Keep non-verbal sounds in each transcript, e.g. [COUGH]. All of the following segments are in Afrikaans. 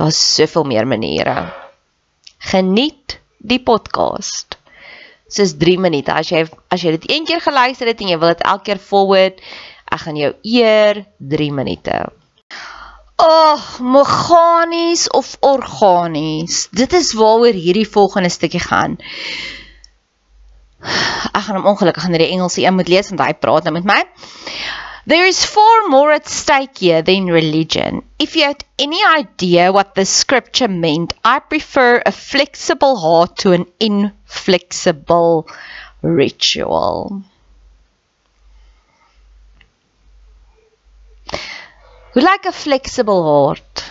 Daar's soveel meer maniere. Geniet die podcast. Dis 3 minute. As jy as jy dit een keer geluister het en jy wil dit elke keer forward, ek gaan jou eer 3 minute. Ag, oh, meganies of organies. Dit is waaroor hierdie volgende stukkie gaan. Ek gaan hom ongelukkig in die Engelse een moet lees want hy praat nou met my. There is far more at stake here than religion. If you had any idea what the scripture meant, I prefer a flexible heart to an inflexible ritual. Who like a flexible heart?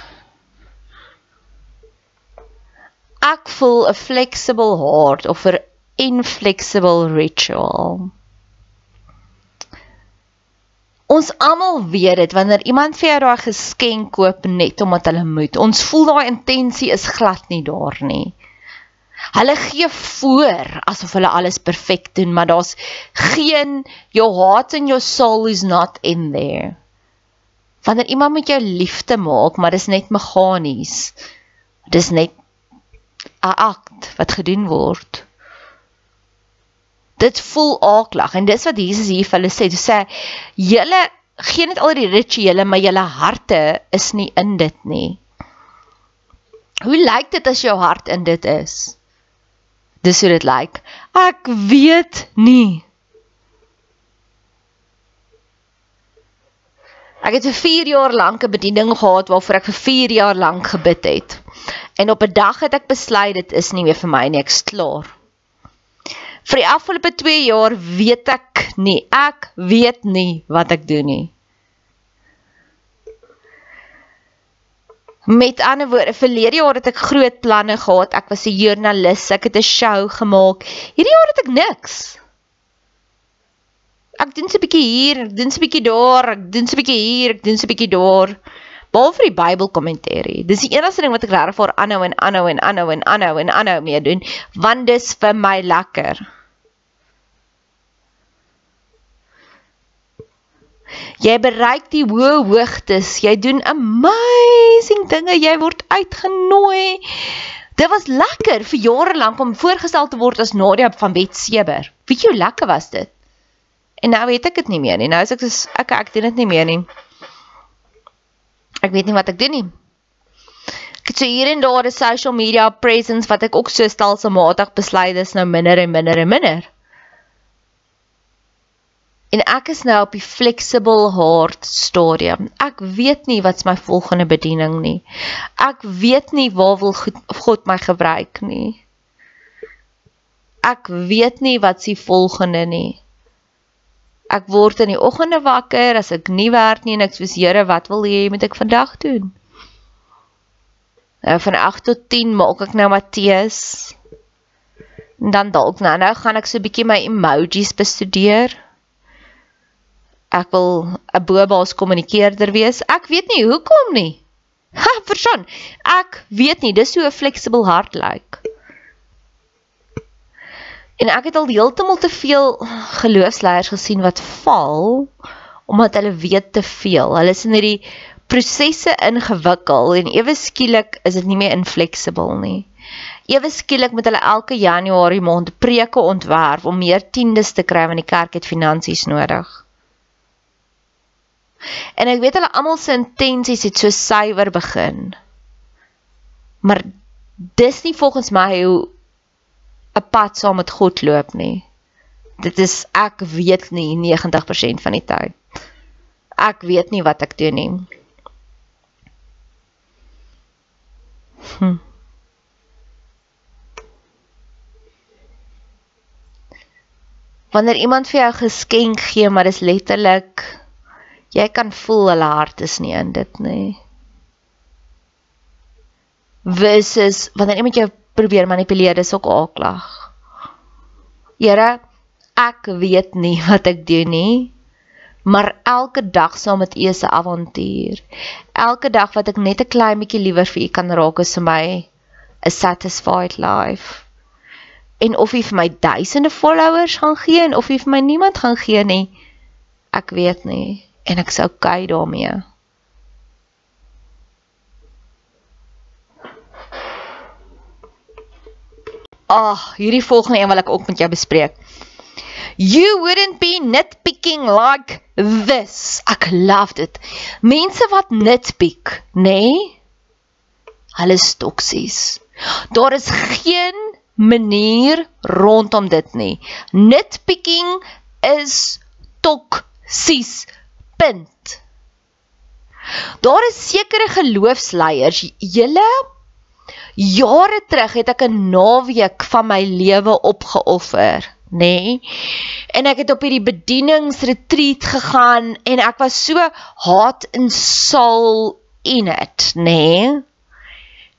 Ek 'n flexible heart of 'n inflexible ritual. Ons almal weet dit wanneer iemand vir jou daai geskenk koop net omdat hulle moet. Ons voel daai intensie is glad nie daar nie. Hulle gee voor asof hulle alles perfek doen, maar daar's geen your heart and your soul is not in there. Wanneer iemand met jou liefde maak, maar dis net meganies. Dis net 'n akt wat gedoen word dit voel aaklag en dis wat Jesus hier vir hulle sê. Hy sê julle gee net al die rituele, maar julle harte is nie in dit nie. Hoe lyk dit as jou hart in dit is? Dis hoe dit lyk. Ek weet nie. Ek het vir 4 jaar lank 'n bediening gehad waarvoor ek vir 4 jaar lank gebid het. En op 'n dag het ek besluit dit is nie meer vir my nie, ek's klaar vir die afgelope 2 jaar weet ek nie. Ek weet nie wat ek doen nie. Met ander woorde, verlede jaar het ek groot planne gehad. Ek was 'n joernalis, ek het 'n show gemaak. Hierdie jaar het ek niks. Ek doen so 'n bietjie hier, ek doen so 'n bietjie daar, ek doen so 'n bietjie hier, ek doen so 'n bietjie daar. Behalwe vir die Bybelkommentarie. Dis die enigste ding wat ek regtig vir aanhou en aanhou en aanhou en aanhou en aanhou mee doen, want dis vir my lekker. Jy bereik die hoë hoogtes. Jy doen amazing dinge. Jy word uitgenooi. Dit was lekker vir jare lank om voorgestel te word as Nadia van Wetseber. Weet jy hoe lekker was dit? En nou weet ek dit nie meer nie. Nou is ek so ek ek doen dit nie meer nie. Ek weet nie wat ek doen nie. Ek het so hier en daar 'n social media presence wat ek ook so stelselmatig besluit is nou minder en minder en minder. En ek is nou op die flexible heart stadium. Ek weet nie wat's my volgende bediening nie. Ek weet nie waar wil God my gebruik nie. Ek weet nie wat's die volgende nie. Ek word in die oggende wakker as ek nie werk nie en ek sê Here, wat wil jy moet ek vandag doen? Nou van 8 tot 10 maak ek nou Matteus. En dan dalk nou nou gaan ek so 'n bietjie my emojis bestudeer ek wil 'n bobaas kommunikeerder wees. Ek weet nie hoekom nie. Ha, verstaan. Ek weet nie, dis so 'n flexible hart lyk. En ek het al heeltemal te veel geloofsleiers gesien wat val omdat hulle weet te veel. Hulle is in hierdie prosesse ingewikkel en ewe skielik is dit nie meer inflexible nie. Ewe skielik moet hulle elke Januarie maand preke ontwerp om meer tiendes te kry want die kerk het finansies nodig. En ek weet hulle almal se intensies het so suiwer begin. Maar dis nie volgens my hoe 'n pad saam met God loop nie. Dit is ek weet nie 90% van die tyd. Ek weet nie wat ek doen nie. Hm. Wanneer iemand vir jou geskenk gee, maar dis letterlik jy kan voel hulle hart is nie in dit nie. Versus wanneer iemand jou probeer manipuleer, dis ook aaklag. Here, ek weet nie [LAUGHS] wat ek doen nie, maar elke dag saam met U is 'n avontuur. Elke dag wat ek net 'n klein bietjie liewer vir U kan raak is vir my 'n satisfied life. En of U vir my duisende followers gaan gee en of U vir my niemand gaan gee nie, ek weet nie en ek sou kyk daarmee. Ag, oh, hierdie volgende een wil ek ook met jou bespreek. You wouldn't be nitpicking like this. Ek love dit. Mense wat nitpick, nê? Nee? Hulle is toksies. Daar is geen manier rondom dit nie. Nitpicking is toksies punt. Daar is sekere geloofsleiers, julle jare terug het ek 'n naweek van my lewe opgeoffer, nê? Nee? En ek het op hierdie bedieningsretreat gegaan en ek was so hot and soul in it, nê? Nee?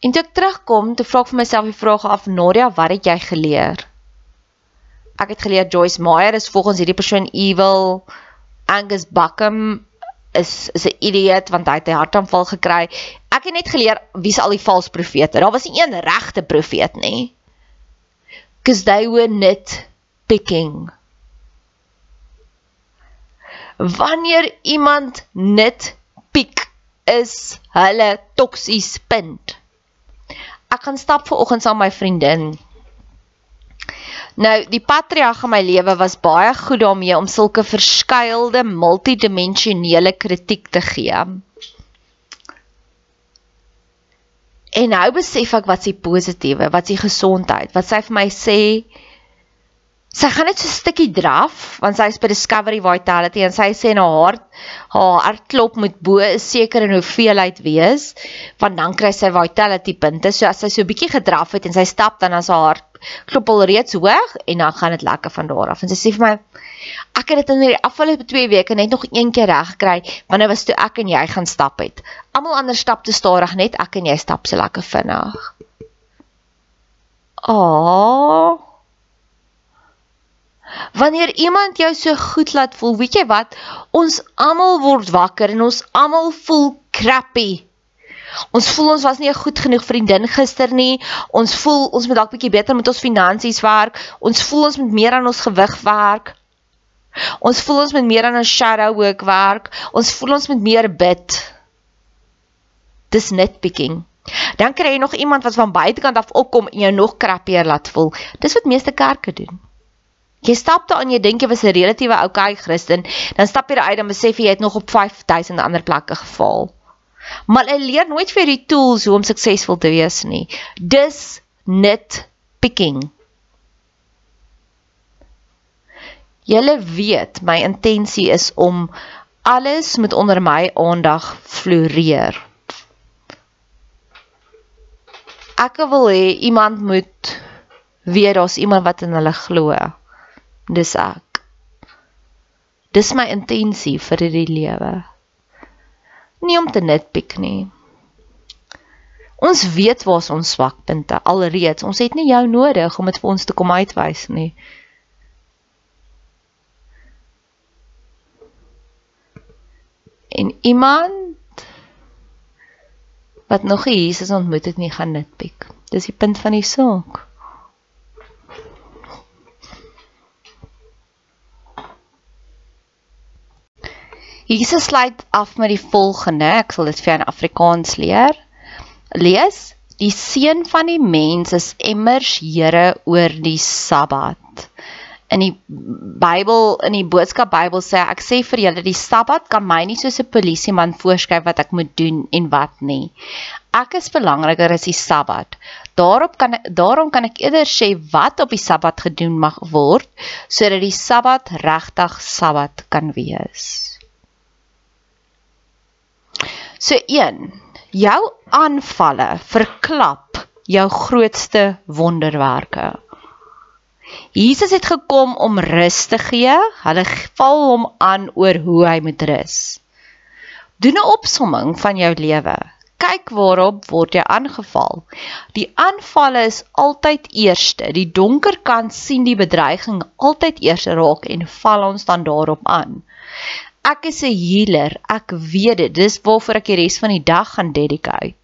En toe ek terugkom, toe vra ek vir myself die vraag af, Nadia, wat het jy geleer? Ek het geleer Joyce Meyer is volgens hierdie persoon evil. Angus Buckham is is 'n idioot want hy het 'n hartaanval gekry. Ek het net geleer wie's al die valse profete. Daar was nie een regte profeet nie. Cuz they were net picking. Wanneer iemand net piek is hulle toksies punt. Ek gaan stap ver oggend saam met my vriendin Nou, die patriarg in my lewe was baie goed daarmee om sulke verskeilde multidimensionele kritiek te gee. En nou besef ek wat s'ie positiewe, wat s'ie gesondheid, wat sy vir my sê sy gaan net so 'n stukkie draf want sy is by Discovery Vitality en sy sê na haar haar hartklop moet bo 'n sekere hoeveelheid wees want dan kry sy Vitality punte. So as sy so 'n bietjie gedraf het en sy stap dan as haar klop al reeds hoog en dan gaan dit lekker van daar af. En sy sê vir my ek het dit in die afgelope 2 weke net nog een keer reg gekry wanneer was toe ek en jy gaan stap het. Almal ander stap te stadig, net ek en jy stap so lekker vinnig. Aaah Wanneer iemand jou so goed laat voel, weet jy wat? Ons almal word wakker en ons almal voel crappy. Ons voel ons was nie 'n goed genoeg vriendin gister nie. Ons voel ons moet dalk bietjie beter met ons finansies werk. Ons voel ons moet meer aan ons gewig werk. Ons voel ons moet meer aan ons shadow work werk. Ons voel ons moet meer bid. Dis nitpicking. Dan kry jy nog iemand wat van buitekant af opkom en jou nog krappier laat voel. Dis wat meeste kerke doen. Jy stap daar en jy dink jy was 'n relatiewe okay Christen, dan stap jy uit en besef jy het nog op 5000 ander plekke geval. Maar jy leer nooit vir die tools hoe om suksesvol te wees nie. Dis net picking. Julle weet my intensie is om alles moet onder my aandag floreer. Ek wil hê iemand moet weet daar's iemand wat in hulle glo. Dis ek. Dis my intensie vir hierdie lewe. Nie om te nitpick nie. Ons weet waar ons swakpunte alreeds. Ons het nie jou nodig om dit vir ons te kom uitwys nie. En iemand wat nog Jesus ontmoet het nie gaan nitpick. Dis die punt van die saak. Jesus sluit af met die volgende. Ek sal dit vir jou in Afrikaans leer. Lees: Die seun van die mens is emmers Here oor die Sabbat. In die Bybel, in die boodskap Bybel sê ek sê vir julle die Sabbat kan my nie soos 'n polisieman voorskryf wat ek moet doen en wat nie. Ek is belangriker as die Sabbat. Daarop kan daarom kan ek eerder sê wat op die Sabbat gedoen mag word sodat die Sabbat regtig Sabbat kan wees. So 1. Jou aanvalle verklap jou grootste wonderwerke. Jesus het gekom om rus te gee. Hulle val hom aan oor hoe hy moet rus. Doen 'n opsomming van jou lewe. Kyk waarop word jy aangeval. Die aanvalle is altyd eerste. Die donker kant sien die bedreiging altyd eers raak en val ons dan daarop aan. Ek is 'n healer. Ek weet dit. Dis waarvoor ek die res van die dag gaan dedicate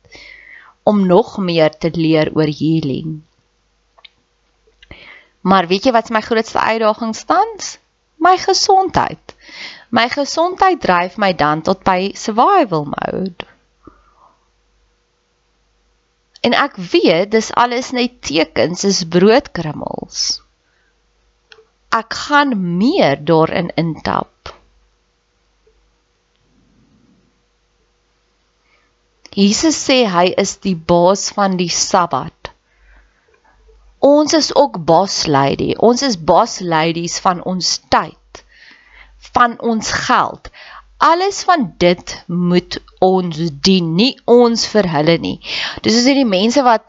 om nog meer te leer oor healing. Maar weet jy wat my grootste uitdaging tans? My gesondheid. My gesondheid dryf my dan tot by survival mode. En ek weet dis alles net tekens, is broodkrummels. Ek gaan meer daarin intap. Jesus sê hy is die baas van die Sabbat. Ons is ook boss lady. Ons is boss ladies van ons tyd, van ons geld. Alles van dit moet ons dien, nie ons vir hulle nie. Dis is hierdie mense wat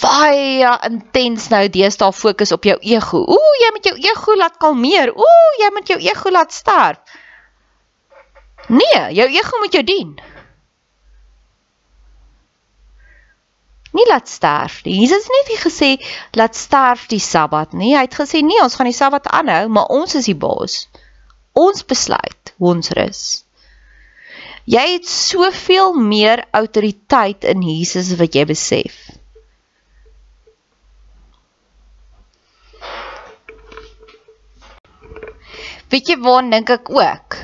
baie intens nou deesdae fokus op jou ego. Ooh, jy moet jou ego laat kalmeer. Ooh, jy moet jou ego laat sterf. Nee, jou ego moet jou dien. Nie laat sterf nie. Jesus het net nie gesê laat sterf die Sabbat nie. Hy het gesê nee, ons gaan die Sabbat aanhou, maar ons is die baas. Ons besluit hoe ons rus. Jy het soveel meer autoriteit in Jesus wat jy besef. Weet jy waar dink ek ook?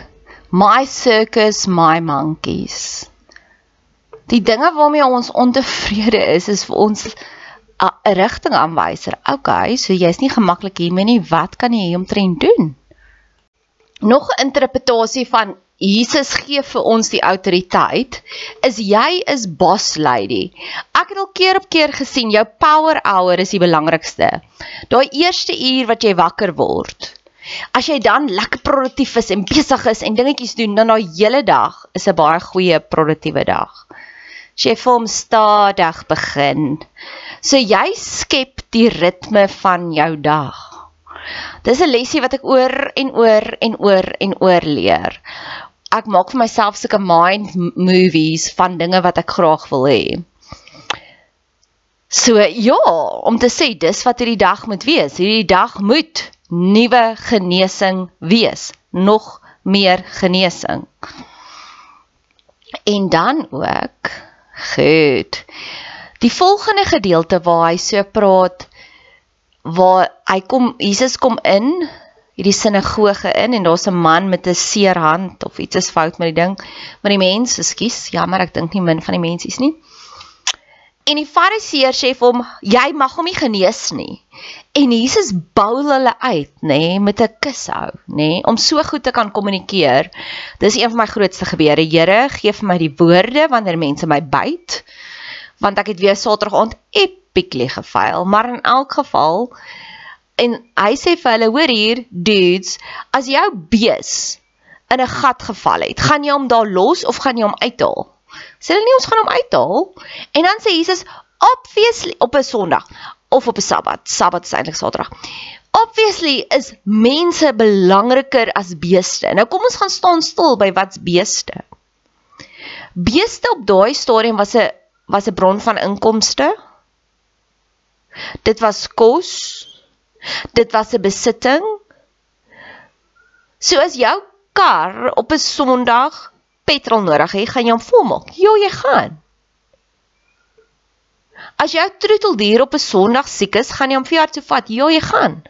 My circus, my monkeys die dinge waarmee ons ontevrede is is vir ons 'n rigtingaanwyser. Okay, so jy's nie gemaklik hiermee nie. Wat kan jy hieromtrent doen? Nog 'n interpretasie van Jesus gee vir ons die autoriteit is jy is boss lady. Ek het al keer op keer gesien jou power hour is die belangrikste. Daai eerste uur wat jy wakker word. As jy dan lekker produktief is en besig is en dingetjies doen, dan daai hele dag is 'n baie goeie produktiewe dag jy vir hom stadig begin. So jy skep die ritme van jou dag. Dis 'n lesie wat ek oor en oor en oor en oor leer. Ek maak vir myself sulke mind movies van dinge wat ek graag wil hê. So ja, om te sê dis wat hierdie dag moet wees. Hierdie dag moet nuwe genesing wees, nog meer genesing. En dan ook goed. Die volgende gedeelte waar hy so praat waar hy kom Jesus kom in hierdie sinagoge in en daar's 'n man met 'n seer hand of iets is fout met die ding. Maar die mense, ekskuus, jammer, ek dink nie min van die mensies nie. En die fariseer sê vir hom, jy mag hom nie genees nie. En Jesus bou hulle uit, nê, nee, met 'n kushou, nê, nee, om so goed te kan kommunikeer. Dis een van my grootste gebeure. Here, gee vir my die woorde wanneer mense my byt. Want ek het weer Saterdag aand epically gefaal, maar in elk geval en hy sê vir hulle hoor hier dudes as jou bees in 'n gat geval het gaan jy hom daar los of gaan jy hom uithaal sê hulle nie ons gaan hom uithaal. En dan sê Jesus obviously op 'n Sondag of op 'n Sabbat. Sabbat is eintlik Saterdag. Obviously is mense belangriker as beeste. Nou kom ons gaan staan stil by wat's beeste. Beeste op daai stadium was 'n was 'n bron van inkomste. Dit was kos. Dit was 'n besitting. So as jou kar op 'n Sondag petrol nodig het, gaan jy hom volmaak. Ja, jy gaan. As jou troeteldier op 'n Sondag siek is, gaan jy hom vir jou toe vat. Ja, jy gaan.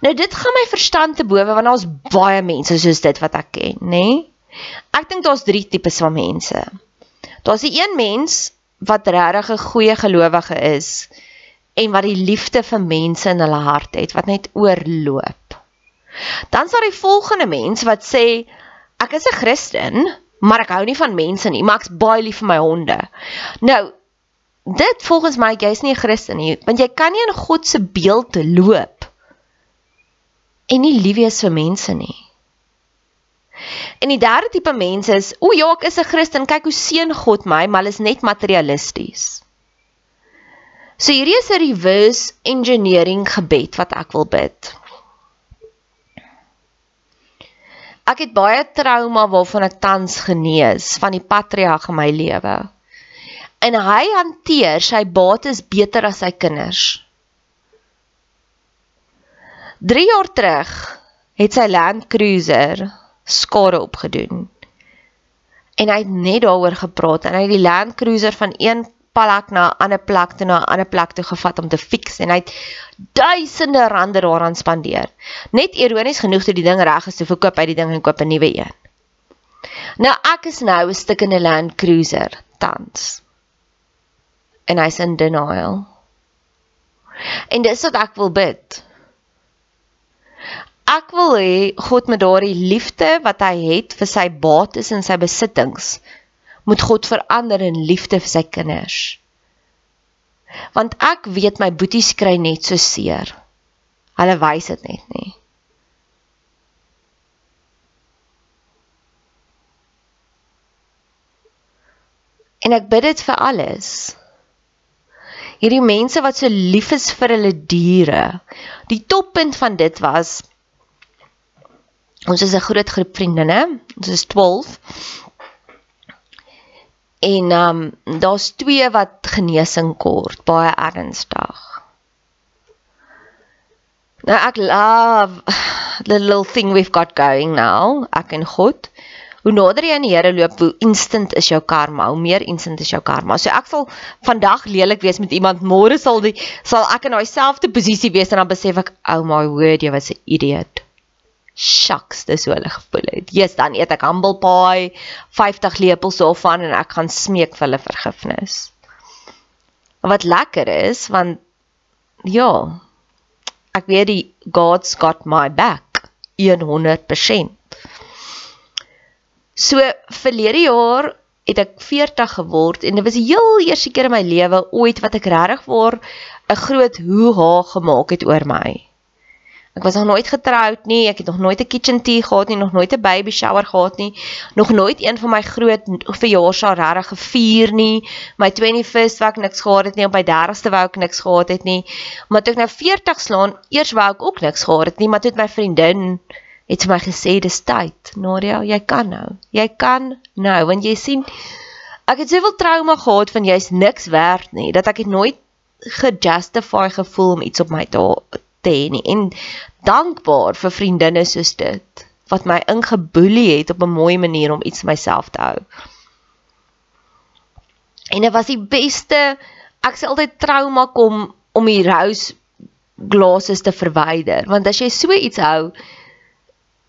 Nou dit gaan my verstand te bowe want daar's baie mense soos dit wat ek ken, nê? Nee? Ek dink daar's drie tipes van mense. Daar's die een mens wat regtig 'n goeie gelowige is en wat die liefde vir mense in hulle hart het wat net oorloop. Dan is daar die volgende mens wat sê ek is 'n Christen, maar ek hou nie van mense nie, maar ek's baie lief vir my honde. Nou dit volgens my jy's nie 'n Christen nie, want jy kan nie in God se beeld loop en nie lief wees vir mense nie. En die derde tipe mense is, o ja, ek is 'n Christen, kyk hoe seën God my, maar hulle is net materialisties. So hierdie is 'n reverse engineering gebed wat ek wil bid. Ek het baie trauma waarvan ek tans genees van die patriarg in my lewe. En hy hanteer sy bates beter as sy kinders. 3 jaar terug het sy Land Cruiser skade opgedoen. En hy het net daaroor gepraat en hy het die Land Cruiser van plek na 'n ander plek toe na 'n ander plek toe gevat om te fix en hy het duisende rande daaraan spandeer. Net ironies genoeg toe die ding reg is, toe verkoop hy die ding en koop 'n nuwe een. Nou ek is nou 'n stuk in 'n Land Cruiser tans. En hy's in denial. En dis wat ek wil bid. Ek wil hê God met daardie liefde wat hy het vir sy bates en sy besittings moet God verander in liefde vir sy kinders. Want ek weet my boeties kry net so seer. Hulle wys dit net nie. En ek bid dit vir alles. Hierdie mense wat so lief is vir hulle diere. Die toppunt van dit was ons is 'n groot groep vriendinne. Ons is 12 En um, daar's twee wat genesing kort, baie ernstig. Nou ek love the little thing we've got going now, ek en God. Hoe nader jy aan die Here loop, hoe instant is jou karma, hoe meer instant is jou karma. So ek sal vandag lelik wees met iemand, môre sal die sal ek in daai selfde posisie wees en dan besef ek, oh my word, jy was 'n idiot shucks, dis hoe hulle gevoel het. Jesus, dan eet ek humble pie, 50 lepels daarvan en ek gaan smeek vir hulle vergifnis. Wat lekker is, want ja, ek weet die God's got my back 100%. So verlede jaar het ek 40 geword en dit was die heel eerste keer in my lewe ooit wat ek regtig waar 'n groot hoe-ha gemaak het oor my. Ek was nog nooit getroud nie, ek het nog nooit 'n kitchen tea gehad nie, nog nooit 'n baby shower gehad nie, nog nooit een van my groot verjaarsdae regtig gevier nie. My 21st wou ek niks gehad het nie, op my 30ste wou ek niks gehad het nie. Maar toe ek nou 40 slaan, eers wou ek ook niks gehad het nie, maar toe het my vriendin het vir my gesê dis tyd. Nadia, jy kan nou. Jy kan nou, want jy sien ek het soveel trauma gehad van jy's niks werd nie, dat ek het nooit gejustify gevoel om iets op my te te hê nie en dankbaar vir vriendinne soos dit wat my ingeboelie het op 'n mooi manier om iets myself te hou. En dit was die beste ek sê altyd trauma kom om die rose glase te verwyder want as jy so iets hou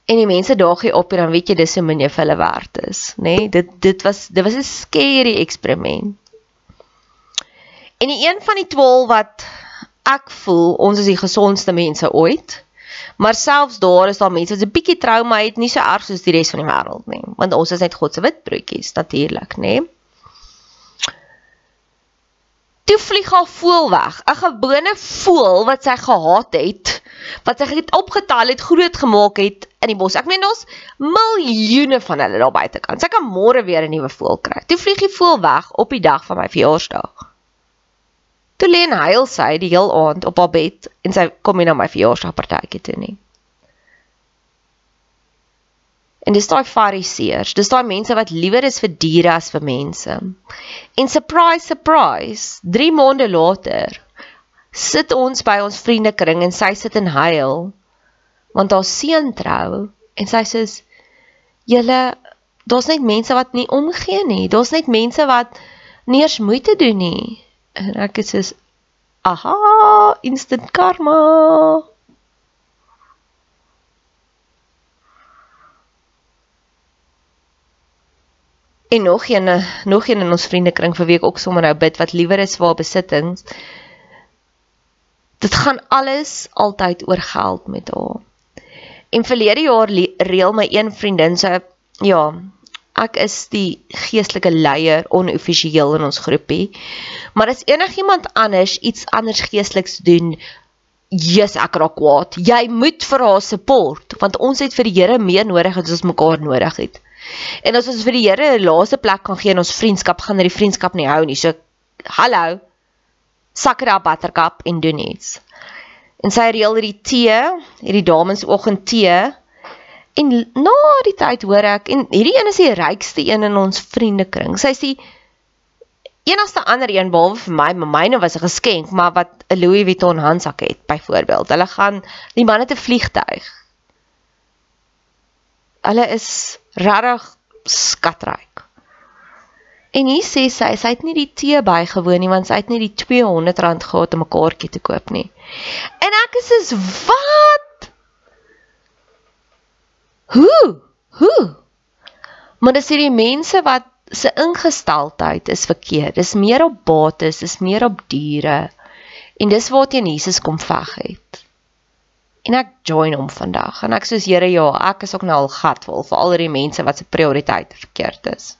en die mense daag jy op dan weet jy dis hoe min jy vir hulle werd is, nê? Nee? Dit dit was dit was 'n scary eksperiment. En die een van die 12 wat ek voel ons is die gesondste mense ooit. Maar selfs daar is daar mense wat 'n bietjie trauma het, nie so erg soos die res van die wêreld nie, want ons is net God se wit broodjies natuurlik, nê? Toe vlieg haar voël weg, 'n gewone voël wat sy gehaat het, wat sy het opgetel het, groot gemaak het in die bos. Ek meen daar's miljoene van hulle daar buite kan. Sy kan môre weer 'n nuwe voël kry. Toe vlieg die voël weg op die dag van my verjaarsdag. Toe lê en huil sy die heel aand op haar bed en sy kom nie na my verjaarsdagpartytjie toe nie. En dis daai fariseërs, dis daai mense wat liewer is vir diere as vir mense. En surprise surprise, 3 maande later sit ons by ons vriendekring en sy sit en huil want haar seun trou en sy sê julle daar's net mense wat nie omgee nie. Daar's net mense wat nie eens moeite doen nie. En ek sê aha, instant karma. En nog een nog een in ons vriendekring vir wie ek ook sommer nou bid wat liewer is haar besittings. Dit gaan alles altyd oor geld met haar. En verlede jaar reël my een vriendin sy ja, ek is die geestelike leier onoffisieel in ons groepie. Maar as enigiemand anders iets anders geesteliks doen, Jesus ek raak kwaad. Jy moet vir haar support want ons het vir die Here meer nodig as ons mekaar nodig het. En as ons vir die Here 'n laaste plek kan gee in ons vriendskap, gaan dit die vriendskap nie hou nie. So hallo. Sakra buttercup en doen iets. En sy reël hierdie tee, hierdie dames oggend tee. En na die tyd hoor ek en hierdie een is die rykste een in ons vriendekring. Sy sê enigste ander een behalwe vir my, my myne was 'n geskenk, maar wat 'n Louis Vuitton handsak het byvoorbeeld. Hulle gaan die manne te vliegtyg. Hulle is regtig skatryk. En hier sê sy, sy het nie die tee bygewoon nie want sy het nie die R200 gehad om 'n kaartjie te koop nie. En ek is soos wat? Hoe? Hoe? Maar dis hierdie mense wat se ingesteldheid is verkeerd. Dis meer op bates, dis meer op diere. En dis waarteen Jesus kom veg het en ek join hom vandag en ek sê Here ja, ek is ook nou al gatvol vir al die mense wat se prioriteite verkeerd is.